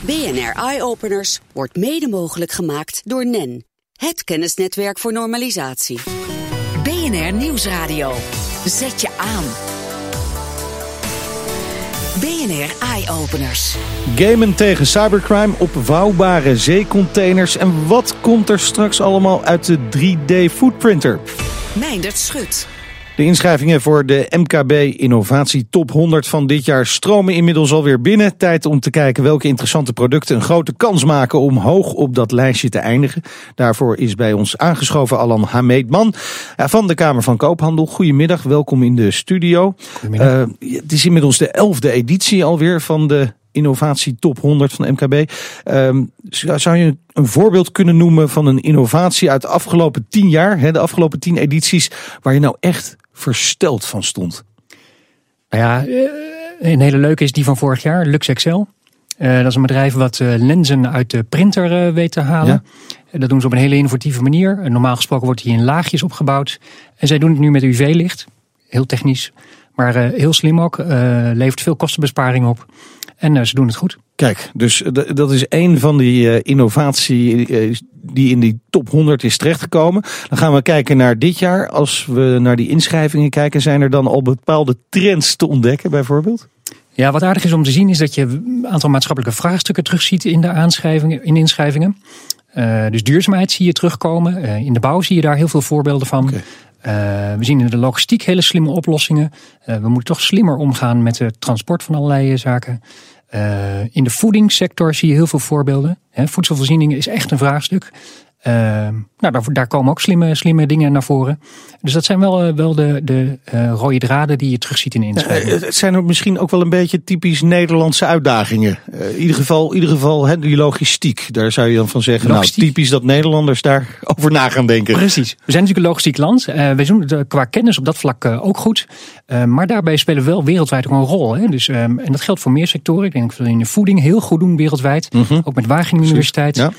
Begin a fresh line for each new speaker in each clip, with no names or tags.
BNR Eye Openers wordt mede mogelijk gemaakt door NEN, het kennisnetwerk voor normalisatie. BNR Nieuwsradio. Zet je aan. BNR Eye Openers.
Gamen tegen cybercrime op vouwbare zeecontainers. En wat komt er straks allemaal uit de 3D footprinter?
Meindert Schut.
De inschrijvingen voor de MKB Innovatie Top 100 van dit jaar stromen inmiddels alweer binnen. Tijd om te kijken welke interessante producten een grote kans maken om hoog op dat lijstje te eindigen. Daarvoor is bij ons aangeschoven Alan Hameedman van de Kamer van Koophandel. Goedemiddag, welkom in de studio. Uh, het is inmiddels de elfde editie alweer van de Innovatie Top 100 van MKB. Uh, zou je een voorbeeld kunnen noemen van een innovatie uit de afgelopen tien jaar, hè, de afgelopen tien edities, waar je nou echt versteld van stond?
Nou ja, eh, een hele leuke is die van vorig jaar, Lux Excel. Uh, dat is een bedrijf wat uh, lenzen uit de printer uh, weet te halen. Ja. Dat doen ze op een hele innovatieve manier. Normaal gesproken wordt die in laagjes opgebouwd. En zij doen het nu met UV-licht. Heel technisch, maar heel slim ook. levert veel kostenbesparing op. En ze doen het goed.
Kijk, dus dat is een van die innovatie die in die top 100 is terechtgekomen. Dan gaan we kijken naar dit jaar. Als we naar die inschrijvingen kijken, zijn er dan al bepaalde trends te ontdekken bijvoorbeeld?
Ja, wat aardig is om te zien is dat je een aantal maatschappelijke vraagstukken terugziet in de aanschrijvingen, in inschrijvingen. Uh, dus duurzaamheid zie je terugkomen. Uh, in de bouw zie je daar heel veel voorbeelden van. Okay. Uh, we zien in de logistiek hele slimme oplossingen. we moeten toch slimmer omgaan met het transport van allerlei zaken. Uh, in de voedingssector zie je heel veel voorbeelden. He, voedselvoorziening is echt een vraagstuk. Uh, nou, daar, daar, komen ook slimme, slimme dingen naar voren. Dus dat zijn wel, wel de, de uh, rode draden die je terugziet in de inschrijving.
het zijn ook misschien ook wel een beetje typisch Nederlandse uitdagingen. in ieder geval, in ieder geval he, die logistiek. Daar zou je dan van zeggen, nou typisch dat Nederlanders daarover na gaan denken.
Precies. We zijn natuurlijk een logistiek land. wij doen qua kennis op dat vlak ook goed. maar daarbij spelen we wel wereldwijd ook een rol. Hè? Dus, en dat geldt voor meer sectoren. Ik denk dat we in de voeding heel goed doen wereldwijd. Mm -hmm. Ook met Wageningen Universiteit. Ja.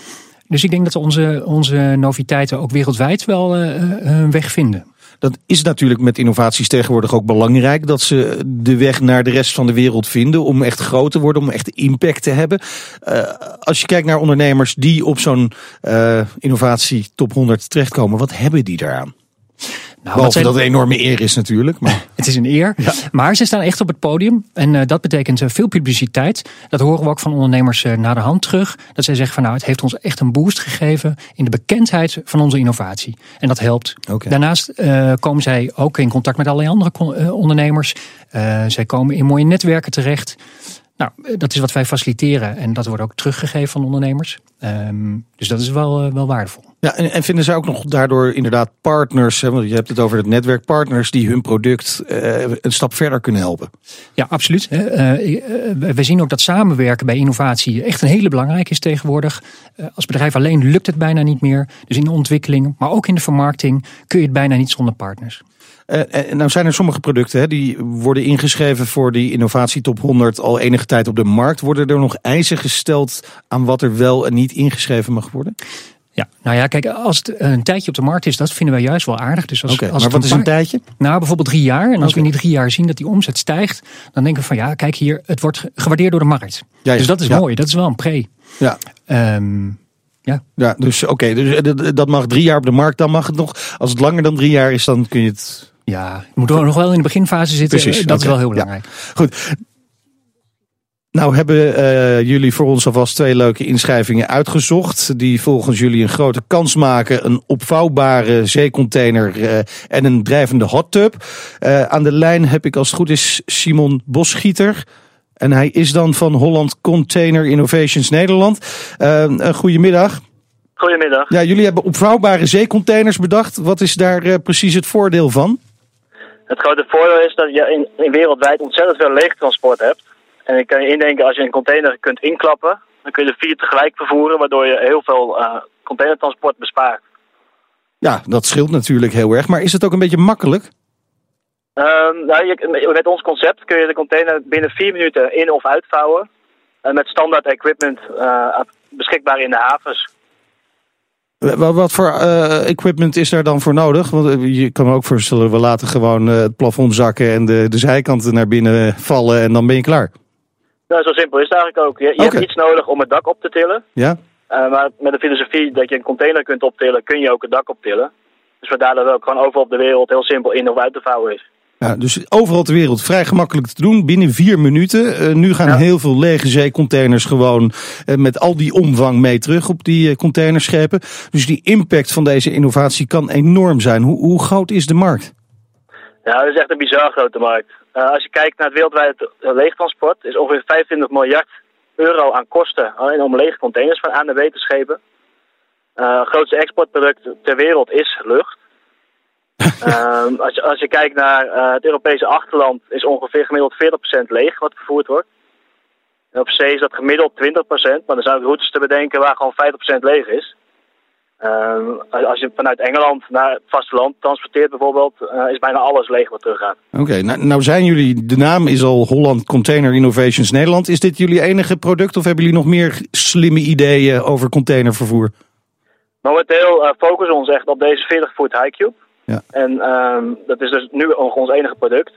Dus ik denk dat onze, onze noviteiten ook wereldwijd wel hun weg vinden.
Dat is natuurlijk met innovaties tegenwoordig ook belangrijk. Dat ze de weg naar de rest van de wereld vinden. Om echt groot te worden, om echt impact te hebben. Als je kijkt naar ondernemers die op zo'n innovatie top 100 terechtkomen. Wat hebben die daaraan? Nou, Behalve zijn... dat het een enorme eer is natuurlijk. Maar...
het is een eer. Ja. Maar ze staan echt op het podium. En uh, dat betekent uh, veel publiciteit. Dat horen we ook van ondernemers uh, naar de hand terug. Dat zij zeggen van nou, het heeft ons echt een boost gegeven in de bekendheid van onze innovatie. En dat helpt. Okay. Daarnaast komen zij ook in contact met allerlei andere ondernemers. zij komen in mooie netwerken terecht. Nou, dat is wat wij faciliteren en dat wordt ook teruggegeven van ondernemers. Um, dus dat is wel, wel waardevol.
Ja, en, en, vinden zij ook nog daardoor inderdaad partners, hè, want je hebt het over het netwerk partners die hun product uh, een stap verder kunnen helpen?
Ja, absoluut. Uh, we zien ook dat samenwerken bij innovatie echt een hele belangrijke is tegenwoordig. als bedrijf alleen lukt het bijna niet meer. Dus in de ontwikkeling, maar ook in de vermarkting kun je het bijna niet zonder partners.
En nou zijn er sommige producten hè, die worden ingeschreven voor die innovatie top 100 al enige tijd op de markt. Worden er nog eisen gesteld aan wat er wel en niet ingeschreven mag worden?
Ja, nou ja, kijk, als het een tijdje op de markt is, dat vinden wij juist wel aardig. Dus als,
okay,
als
maar wat is een tijdje?
Nou, bijvoorbeeld drie jaar. En als okay. we in die drie jaar zien dat die omzet stijgt, dan denken we van ja, kijk hier, het wordt gewaardeerd door de markt. Dus dat is ja. mooi, dat is wel een pre.
Ja.
Um, ja.
ja, dus oké, okay, dus dat mag drie jaar op de markt, dan mag het nog. Als het langer dan drie jaar is, dan kun je het.
Ja, je moet nog wel in de beginfase zitten. Precies, dat okay. is wel heel belangrijk.
Goed, nou hebben uh, jullie voor ons alvast twee leuke inschrijvingen uitgezocht. Die volgens jullie een grote kans maken. Een opvouwbare zeecontainer uh, en een drijvende hot tub. Uh, aan de lijn heb ik als het goed is Simon Bosgieter. En hij is dan van Holland Container Innovations Nederland. goedemiddag.
Goedemiddag.
Ja, jullie hebben opvouwbare zeecontainers bedacht. Wat is daar precies het voordeel van?
Het grote voordeel is dat je in, in wereldwijd ontzettend veel leegtransport hebt. En ik kan je indenken, als je een container kunt inklappen, dan kun je er vier tegelijk vervoeren, waardoor je heel veel uh, containertransport bespaart.
Ja, dat scheelt natuurlijk heel erg. Maar is het ook een beetje makkelijk?
Uh, nou, je, met ons concept kun je de container binnen vier minuten in- of uitvouwen. Uh, met standaard equipment uh, beschikbaar in de havens.
Wat, wat voor equipment is er dan voor nodig? Want je kan me ook voorstellen, we laten gewoon het plafond zakken en de, de zijkanten naar binnen vallen en dan ben je klaar.
Nou, zo simpel is het eigenlijk ook. Je, hebt iets nodig om het dak op te tillen.
Ja?
Eh, maar met de filosofie dat je een container kunt optillen, kun je ook het dak optillen. Dus vandaar dat het ook gewoon overal op de wereld heel simpel in of uit te vouwen is.
Ja, dus overal ter wereld vrij gemakkelijk te doen, binnen vier minuten. Eh, nu gaan
Ja.
heel veel lege zeecontainers gewoon eh, met al die omvang mee terug op die eh, containerschepen. Dus die impact van deze innovatie kan enorm zijn. Hoe, hoe groot is de markt?
Ja, dat is echt een bizar grote markt. Als je kijkt naar het wereldwijd eh, leegtransport, is ongeveer 25 miljard euro aan kosten alleen om lege containers van A naar B te schepen. Grootste exportproduct ter wereld is lucht. Ehm, als, je, als je kijkt naar eh, het Europese achterland, is ongeveer gemiddeld 40% leeg wat vervoerd wordt. En op zee is dat gemiddeld 20%, maar er zijn ook routes te bedenken waar gewoon 50% leeg is. Ehm, als je vanuit Engeland naar het vasteland transporteert bijvoorbeeld, eh, is bijna alles leeg wat teruggaat.
Oké, nou, nou zijn jullie, de naam is al Holland Container Innovations Nederland. Is dit jullie enige product of hebben jullie nog meer slimme ideeën over containervervoer?
Momenteel eh, focussen we ons echt op deze 40 foot Highcube.
Ja.
En ehm, dat is dus nu ons enige product.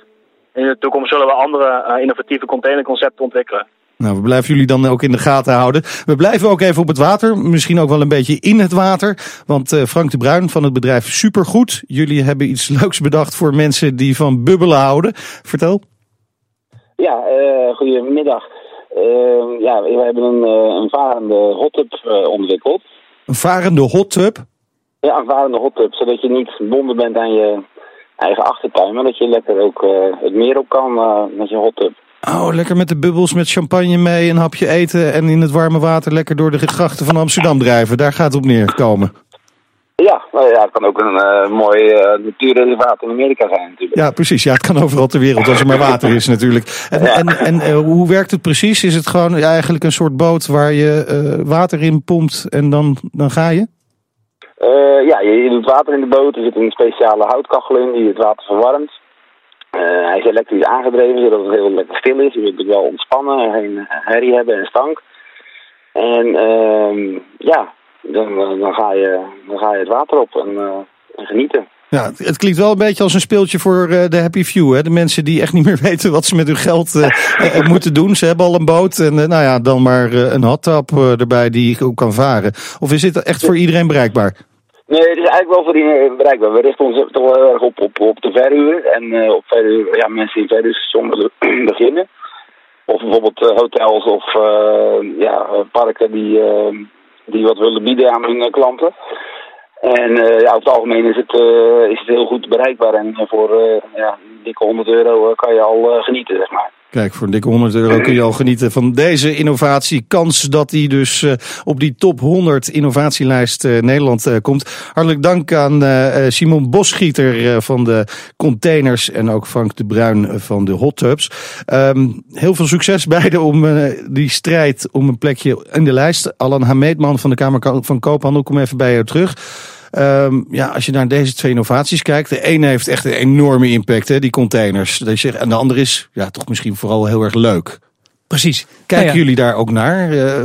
In de toekomst zullen we andere eh, innovatieve containerconcepten ontwikkelen.
Nou, we blijven jullie dan ook in de gaten houden. We blijven ook even op het water, misschien ook wel een beetje in het water. Want eh, Frank de Bruin van het bedrijf Supergoed, jullie hebben iets leuks bedacht voor mensen die van bubbelen houden. Vertel.
Ja, eh goedemiddag. Eh, ja, we hebben een, eh, een varende hot tub eh, ontwikkeld.
Een varende hot tub.
Ja, een hot tub, zodat je niet gebonden bent aan je eigen achtertuin, maar dat je lekker ook eh, het meer op kan eh, met je hot tub.
Oh, lekker met de bubbels, met champagne mee, een hapje eten en in het warme water lekker door de grachten van Amsterdam drijven. Daar gaat het op neerkomen.
Ja, nou ja, het kan ook een eh, mooi eh, natuurreservaat in Amerika zijn natuurlijk.
Ja, precies. Ja, het kan overal ter wereld als er maar water is natuurlijk. En,
Ja.
en, en hoe werkt het precies? Is het gewoon eigenlijk een soort boot waar je water in pompt en dan, dan ga je?
Eh, ja, je, je doet water in de boot. Er zit een speciale houtkachel in die het water verwarmt. Eh, hij is elektrisch aangedreven, zodat het heel lekker stil is. Je het wel ontspannen en geen herrie hebben en stank. En ehm, ja, dan, eh, dan, ga je, dan ga je het water op en, eh, en genieten.
Ja, het, klinkt wel een beetje als een speeltje voor eh, de happy few. Hè? De mensen die echt niet meer weten wat ze met hun geld eh, eh, moeten doen. Ze hebben al een boot en eh, nou ja, dan maar eh, een hot eh, erbij die ook kan varen. Of is dit echt voor iedereen bereikbaar?
Nee, het is eigenlijk wel voor iedereen bereikbaar. We richten ons toch wel heel erg op, op, op de verhuur. En eh, op verhuur, ja, mensen die willen beginnen. Of bijvoorbeeld eh, hotels of eh, ja, eh, parken die, eh, die wat willen bieden aan hun eh, klanten. En eh, ja, over het algemeen is het, eh, is het heel goed bereikbaar. En eh, voor eh, ja, dikke 100 euro eh, kan je al eh, genieten, zeg maar.
Kijk, voor een dikke 100 euro kun je al genieten van deze innovatie. Kans dat die dus eh, op die top 100 innovatielijst eh, Nederland eh, komt. Hartelijk dank aan Simon Bosschieter eh, van de containers en ook Frank de Bruin van de hot tubs. Ehm, heel veel succes beiden om die strijd om een plekje in de lijst. Alan Hameetman van de Kamer van Koophandel, kom even bij jou terug. Ehm, ja, als je naar deze twee innovaties kijkt, de ene heeft echt een enorme impact, hè, die containers. En de andere is ja, toch misschien vooral heel erg leuk.
Precies.
Kijken
Nou ja,
jullie daar ook naar, eh,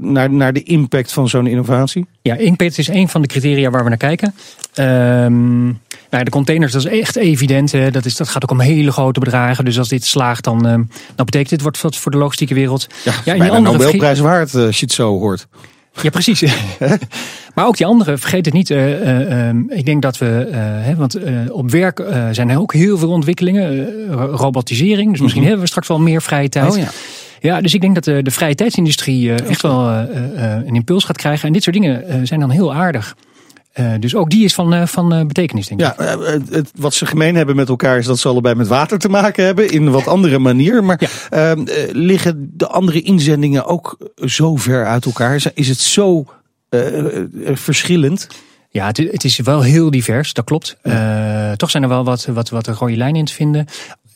naar, naar de impact van zo'n innovatie?
Ja, impact is een van de criteria waar we naar kijken. Ehm, nou de containers, dat is echt evident. Hè. Dat, is, dat gaat ook om hele grote bedragen. Dus als dit slaagt, dan, ehm, dan betekent dit wat wat voor de logistieke wereld.
Ja, bijna
die
een
andere
Nobelprijs waard eh, als je het zo hoort.
Ja, precies. maar ook die andere, vergeet het niet. eh, eh, ehm, ik denk dat we, eh, hè, want op werk zijn er ook heel veel ontwikkelingen. ro- robotisering, dus misschien hebben we straks wel meer vrije tijd.
Oh ja.
Ja, dus ik denk dat de, de vrije tijdsindustrie echt wel een impuls gaat krijgen. En dit soort dingen zijn dan heel aardig. Eh, dus ook die is van, eh, van eh, betekenis, denk ik.
Ja, het, wat ze gemeen hebben met elkaar is dat ze allebei met water te maken hebben. In een wat andere manier. Maar
Ja.
ehm, eh, liggen de andere inzendingen ook zo ver uit elkaar? Is- het zo verschillend?
Ja, het, het is wel heel divers, dat klopt. Toch zijn er wel wat, wat, wat rode lijnen in te vinden.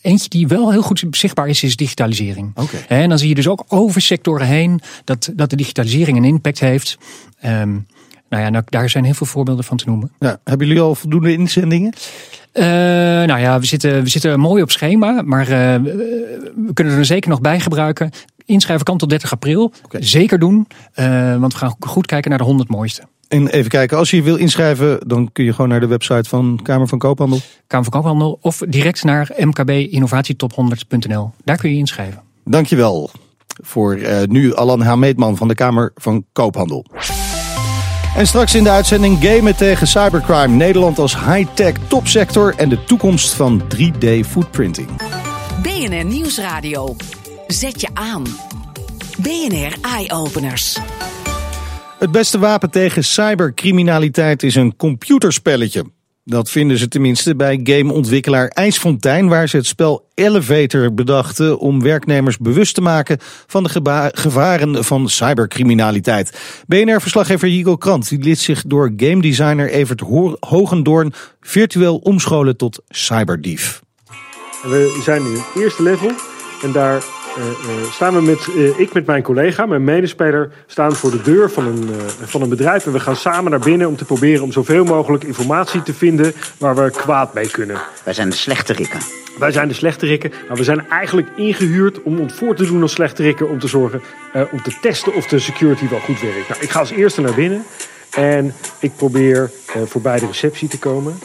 Eentje die wel heel goed zichtbaar is, is digitalisering.
Oké.
En dan zie je dus ook over sectoren heen dat, dat de digitalisering een impact heeft. Ehm, nou ja, nou, daar zijn heel veel voorbeelden van te noemen.
Ja, hebben jullie al voldoende inzendingen?
Eh, nou ja, we zitten, we zitten mooi op schema, maar eh, we kunnen er zeker nog bij gebruiken. Inschrijven kan tot 30 april. Zeker doen, eh, want we gaan goed kijken naar de 100 mooiste.
En even kijken, als je je wil inschrijven, dan kun je gewoon naar de website van Kamer van Koophandel.
Kamer van Koophandel of direct naar mkbinnovatietop100.nl. Daar kun je je inschrijven.
Dankjewel. Voor nu Alan Hameetman van de Kamer van Koophandel. En straks in de uitzending gamen tegen cybercrime. Nederland als high-tech topsector en de toekomst van 3D footprinting.
BNR Nieuwsradio. Zet je aan. BNR Eye Openers.
Het beste wapen tegen cybercriminaliteit is een computerspelletje. Dat vinden ze tenminste bij gameontwikkelaar IJsfontein, waar ze het spel Elevator bedachten om werknemers bewust te maken van de gevaren van cybercriminaliteit. BNR-verslaggever Jigo Krant die liet zich door game designer Evert Hogendoorn virtueel omscholen tot cyberdief.
We zijn in het eerste level en daar staan we met, uh, ik met mijn collega, mijn medespeler, staan voor de deur van een, van een bedrijf. En we gaan samen naar binnen om te proberen om zoveel mogelijk informatie te vinden waar we kwaad mee kunnen.
Wij zijn de slechterikken.
Wij zijn de slechterikken, maar we zijn eigenlijk ingehuurd om ons voor te doen als slechterikken. Om te zorgen, om te testen of de security wel goed werkt. Nou, ik ga als eerste naar binnen en ik probeer voorbij de receptie te komen.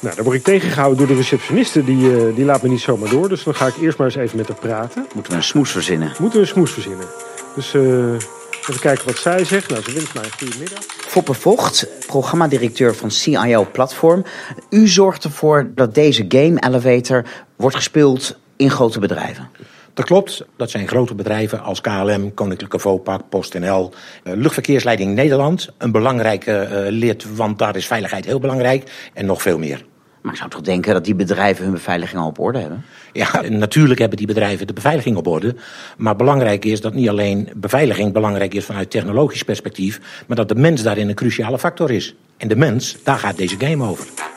Nou, dan word ik tegengehouden door de receptioniste. Die, uh, die laat me niet zomaar door. Dus dan ga ik eerst maar eens even met haar praten.
Moeten we een smoes verzinnen?
Moeten we een smoes verzinnen. Dus uh, even kijken wat zij zegt. Nou, ze wenst mij een goede middag.
Foppe Vocht, programmadirecteur van CIO Platform. U zorgt ervoor dat deze game elevator wordt gespeeld in grote bedrijven.
Dat klopt. Dat zijn grote bedrijven als KLM, Koninklijke Vopak, PostNL, uh, Luchtverkeersleiding Nederland. Een belangrijke uh, lid, want daar is veiligheid heel belangrijk. En nog veel meer.
Maar ik zou toch denken dat die bedrijven hun beveiliging al op orde hebben?
Ja, natuurlijk hebben die bedrijven de beveiliging op orde. Maar belangrijk is dat niet alleen beveiliging belangrijk is vanuit technologisch perspectief, maar dat de mens daarin een cruciale factor is. En de mens, daar gaat deze game over.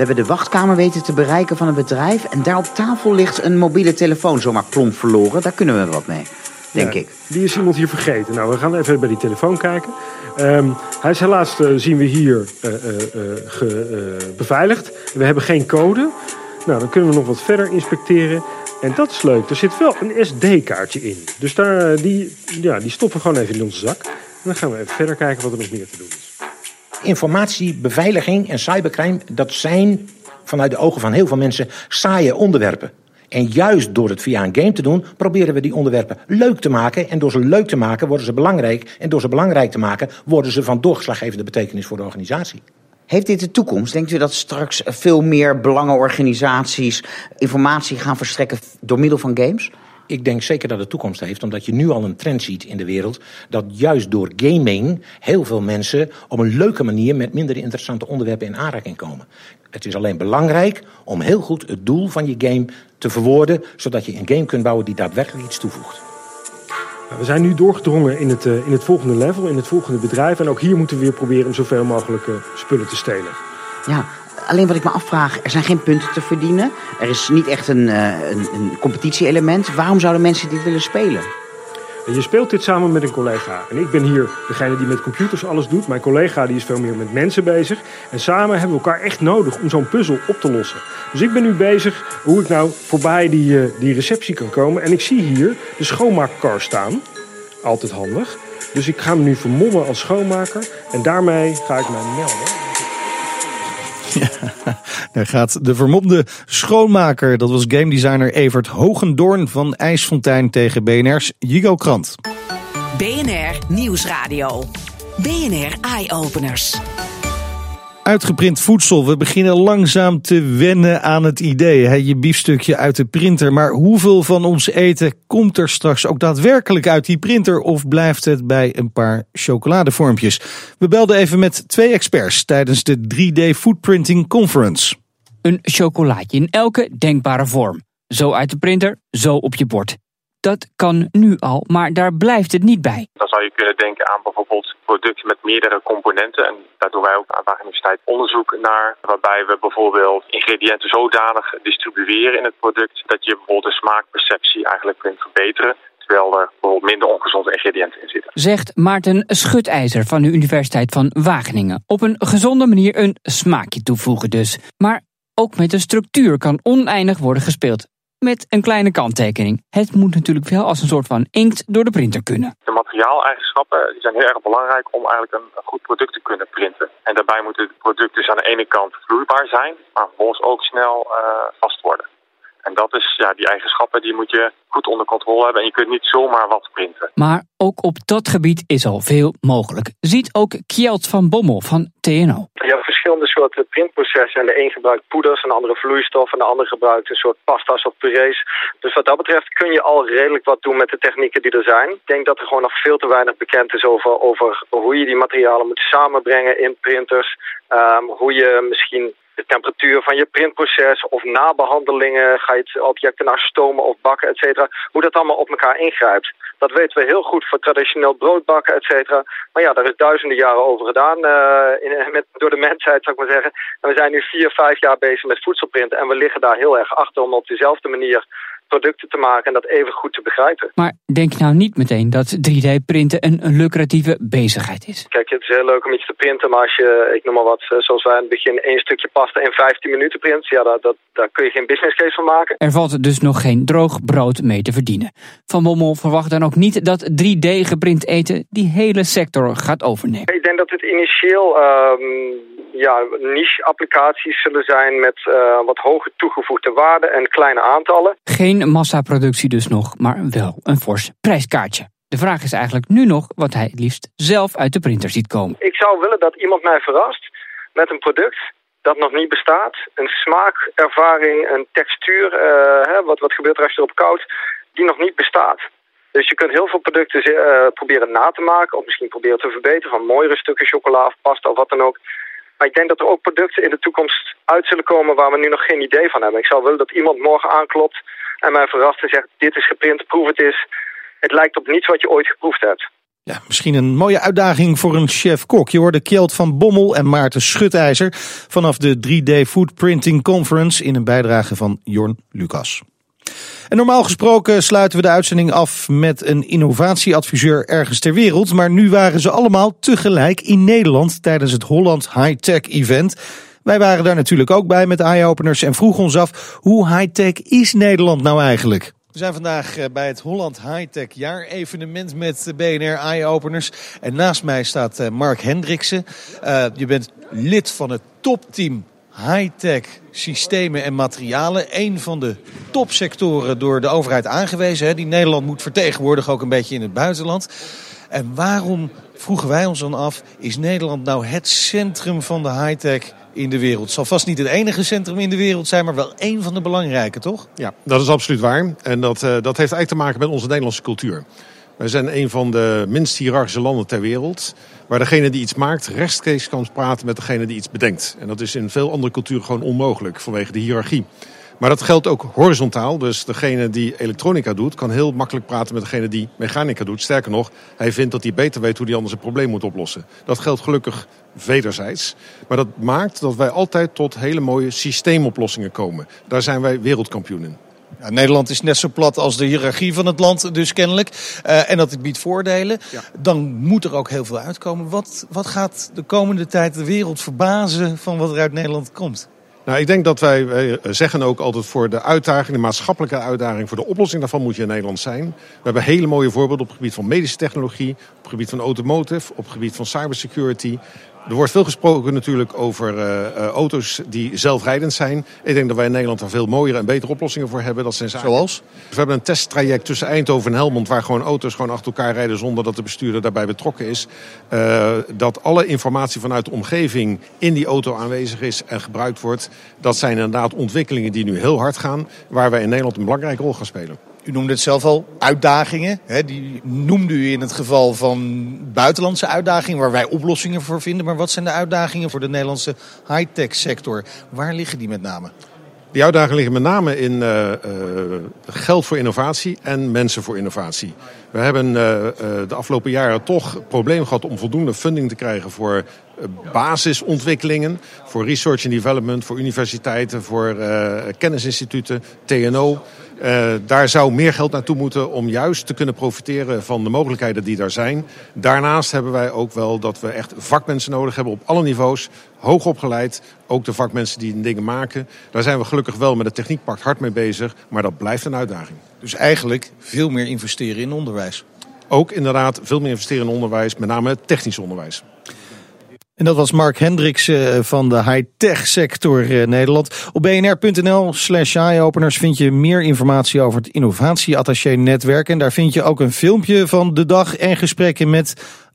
We hebben de wachtkamer weten te bereiken van een bedrijf en daar op tafel ligt een mobiele telefoon zomaar plomp verloren. Daar kunnen we wat mee, denk ik.
Die is iemand hier vergeten. Nou, we gaan even bij die telefoon kijken. Um, hij is helaas, uh, zien we hier, uh, uh, beveiligd. We hebben geen code. Nou, dan kunnen we nog wat verder inspecteren. En dat is leuk. Er zit wel een SD-kaartje in. Dus daar, die, ja, die stoppen we gewoon even in onze zak. En dan gaan we even verder kijken wat er nog meer te doen is.
Informatie, beveiliging en cybercrime, dat zijn vanuit de ogen van heel veel mensen saaie onderwerpen. En juist door het via een game te doen, proberen we die onderwerpen leuk te maken. En door ze leuk te maken, worden ze belangrijk. En door ze belangrijk te maken, worden ze van doorslaggevende betekenis voor de organisatie.
Heeft dit de toekomst? Denkt u dat straks veel meer belangenorganisaties informatie gaan verstrekken door middel van games?
Ik denk zeker dat het toekomst heeft, omdat je nu al een trend ziet in de wereld. Dat juist door gaming heel veel mensen op een leuke manier met minder interessante onderwerpen in aanraking komen. Het is alleen belangrijk om heel goed het doel van je game te verwoorden, zodat je een game kunt bouwen die daadwerkelijk iets toevoegt.
We zijn nu doorgedrongen in het, uh, in het volgende level, in het volgende bedrijf. En ook hier moeten we weer proberen om zoveel mogelijk uh, spullen te stelen.
Ja, alleen wat ik me afvraag, er zijn geen punten te verdienen. Er is niet echt een, uh, een, een competitie-element. Waarom zouden mensen dit willen spelen?
En je speelt dit samen met een collega. En ik ben hier degene die met computers alles doet. Mijn collega die is veel meer met mensen bezig. En samen hebben we elkaar echt nodig om zo'n puzzel op te lossen. Dus ik ben nu bezig hoe ik nou voorbij die, uh, die receptie kan komen. En ik zie hier de schoonmaakkar staan. Altijd handig. Dus ik ga me nu vermommen als schoonmaker. En daarmee ga ik mij melden.
Ja, daar gaat de vermomde schoonmaker. Dat was game designer Evert Hogendoorn van IJsfontein tegen BNR's Jigo Krant.
BNR Nieuwsradio. BNR Eye Openers.
Uitgeprint voedsel. We beginnen langzaam te wennen aan het idee. Hè? Je biefstukje uit de printer. Maar hoeveel van ons eten komt er straks ook daadwerkelijk uit die printer? Of blijft het bij een paar chocoladevormpjes? We belden even met twee experts tijdens de 3D Foodprinting Conference.
Een chocolaatje in elke denkbare vorm. Zo uit de printer, zo op je bord. Dat kan nu al, maar daar blijft het niet bij.
Dan zou je kunnen denken aan bijvoorbeeld producten met meerdere componenten. En daar doen wij ook aan de Universiteit onderzoek naar. Waarbij we bijvoorbeeld ingrediënten zodanig distribueren in het product dat je bijvoorbeeld de smaakperceptie eigenlijk kunt verbeteren. Terwijl er bijvoorbeeld minder ongezonde ingrediënten in zitten.
Zegt Maarten Schutijzer van de Universiteit van Wageningen. Op een gezonde manier een smaakje toevoegen dus. Maar ook met de structuur kan oneindig worden gespeeld met een kleine kanttekening. Het moet natuurlijk wel als een soort van inkt door de printer kunnen.
De materiaaleigenschappen die zijn heel erg belangrijk om eigenlijk een, een goed product te kunnen printen. En daarbij moet het product dus aan de ene kant vloeibaar zijn, maar vervolgens ook snel uh, vast worden. En dat is, ja, die eigenschappen die moet je goed onder controle hebben. En je kunt niet zomaar wat printen.
Maar ook op dat gebied is al veel mogelijk. Ziet ook Kjeld van Bommel van TNO.
Verschillende soorten printprocessen. En de een gebruikt poeders, een andere vloeistof en de ander gebruikt een soort pasta's of purees. Dus wat dat betreft kun je al redelijk wat doen met de technieken die er zijn. Ik denk dat er gewoon nog veel te weinig bekend is over, over hoe je die materialen moet samenbrengen in printers. Um, hoe je misschien de temperatuur van je printproces of nabehandelingen, ga je het objecten naar stomen of bakken, et cetera, hoe dat allemaal op elkaar ingrijpt. Dat weten we heel goed voor traditioneel broodbakken, et cetera. Maar ja, daar is duizenden jaren over gedaan uh, in, met, door de mensheid, zou ik maar zeggen. En we zijn nu vier, vijf jaar bezig met voedselprinten en we liggen daar heel erg achter om op dezelfde manier producten te maken en dat even goed te begrijpen.
Maar denk nou niet meteen dat 3D-printen een, lucratieve bezigheid is.
Kijk, het is heel leuk om iets te printen, maar als je, ik noem maar wat, eh, zoals wij in het begin één stukje pasta in 15 minuten print, ja, dat, dat, daar kun je geen business case van maken.
Er valt dus nog geen droog brood mee te verdienen. Van Bommel verwacht dan ook niet dat 3D geprint eten die hele sector gaat overnemen.
Ik denk dat het initieel um, ja, niche-applicaties zullen zijn met uh, wat hoge toegevoegde waarde en kleine aantallen.
Geen massaproductie dus nog, maar wel een fors prijskaartje. De vraag is eigenlijk nu nog wat hij het liefst zelf uit de printer ziet komen.
Ik zou willen dat iemand mij verrast met een product dat nog niet bestaat. Een smaakervaring, een textuur, uh, hè, wat, wat gebeurt er als je erop koudt, die nog niet bestaat. Dus je kunt heel veel producten uh, proberen na te maken of misschien proberen te verbeteren van mooiere stukken chocola of pasta of wat dan ook. Maar ik denk dat er ook producten in de toekomst uit zullen komen waar we nu nog geen idee van hebben. Ik zou willen dat iemand morgen aanklopt en mij verrast en zegt dit is geprint, proef het eens. Het lijkt op niets wat je ooit geproefd hebt.
Ja, misschien een mooie uitdaging voor een chef-kok. Je hoorde Kjeld van Bommel en Maarten Schutijzer vanaf de 3D Food Printing Conference in een bijdrage van Jorn Lucas. En normaal gesproken sluiten we de uitzending af met een innovatieadviseur ergens ter wereld. Maar nu waren ze allemaal tegelijk in Nederland tijdens het Holland High Tech Event. Wij waren daar natuurlijk ook bij met eye-openers en vroegen ons af hoe high-tech is Nederland nou eigenlijk? We zijn vandaag eh, bij het Holland High-Tech jaarevenement met BNR Eye-Openers. En naast mij staat eh, Mark Hendriksen. Uh, je bent lid van het topteam high-tech systemen en materialen. Een van de topsectoren door de overheid aangewezen. Hè, die Nederland moet vertegenwoordigen, ook een beetje in het buitenland. En waarom, vroegen wij ons dan af, is Nederland nou het centrum van de high-tech in de wereld? Het zal vast niet het enige centrum in de wereld zijn, maar wel één van de belangrijke, toch?
Ja, dat is absoluut waar. En dat, uh, dat heeft eigenlijk te maken met onze Nederlandse cultuur. Wij zijn een van de minst hiërarchische landen ter wereld. Waar degene die iets maakt rechtstreeks kan praten met degene die iets bedenkt. En dat is in veel andere culturen gewoon onmogelijk vanwege de hiërarchie. Maar dat geldt ook horizontaal. Dus degene die elektronica doet, kan heel makkelijk praten met degene die mechanica doet. Sterker nog, hij vindt dat hij beter weet hoe hij anders een probleem moet oplossen. Dat geldt gelukkig wederzijds. Maar dat maakt dat wij altijd tot hele mooie systeemoplossingen komen. Daar zijn wij wereldkampioen in.
Nederland is net zo plat als de hiërarchie van het land, dus kennelijk. Uh, en dat biedt voordelen. Ja. Dan moet er ook heel veel uitkomen. Wat, wat gaat de komende tijd de wereld verbazen van wat er uit Nederland komt?
Nou, ik denk dat wij, wij, zeggen ook altijd voor de uitdaging, de maatschappelijke uitdaging, voor de oplossing daarvan moet je in Nederland zijn. We hebben hele mooie voorbeelden op het gebied van medische technologie, op het gebied van automotive, op het gebied van cybersecurity. Er wordt veel gesproken natuurlijk over uh, uh, auto's die zelfrijdend zijn. Ik denk dat wij in Nederland daar veel mooiere en betere oplossingen voor hebben. Dat zijn
zaken. Zoals?
we hebben een testtraject tussen Eindhoven en Helmond... waar gewoon auto's gewoon achter elkaar rijden zonder dat de bestuurder daarbij betrokken is. Uh, dat alle informatie vanuit de omgeving in die auto aanwezig is en gebruikt wordt. Dat zijn inderdaad ontwikkelingen die nu heel hard gaan... waar wij in Nederland een belangrijke rol gaan spelen.
U noemde het zelf al, uitdagingen. Hè, die noemde u in het geval van buitenlandse uitdagingen waar wij oplossingen voor vinden. Maar wat zijn de uitdagingen voor de Nederlandse high-tech sector? Waar liggen die met name?
Die uitdagingen liggen met name in uh, uh, geld voor innovatie en mensen voor innovatie. We hebben uh, de afgelopen jaren toch probleem gehad om voldoende funding te krijgen voor basisontwikkelingen, voor research and development, voor universiteiten, voor kennisinstituten, TNO. Uh, daar zou meer geld naartoe moeten om juist te kunnen profiteren van de mogelijkheden die daar zijn. Daarnaast hebben wij ook wel dat we echt vakmensen nodig hebben op alle niveaus. Hoog opgeleid, ook de vakmensen die dingen maken. Daar zijn we gelukkig wel met het Techniekpact hard mee bezig, maar dat blijft een uitdaging.
Dus eigenlijk veel meer investeren in onderwijs?
Ook inderdaad veel meer investeren in onderwijs, met name technisch onderwijs.
En dat was Mark Hendricks eh, van de high-tech sector eh, Nederland. Op bnr.nl slash eyeopeners vind je meer informatie over het innovatieattaché-netwerk. En daar vind je ook een filmpje van de dag en gesprekken met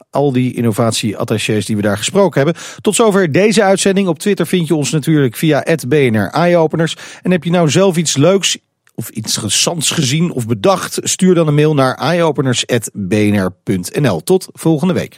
al die innovatieattachés die we daar gesproken hebben. Tot zover deze uitzending. Op Twitter vind je ons natuurlijk via BNR Eyeopeners. En heb je nou zelf iets leuks of iets interessants gezien of bedacht? Stuur dan een mail naar eyeopeners.bnr.nl. Tot volgende week.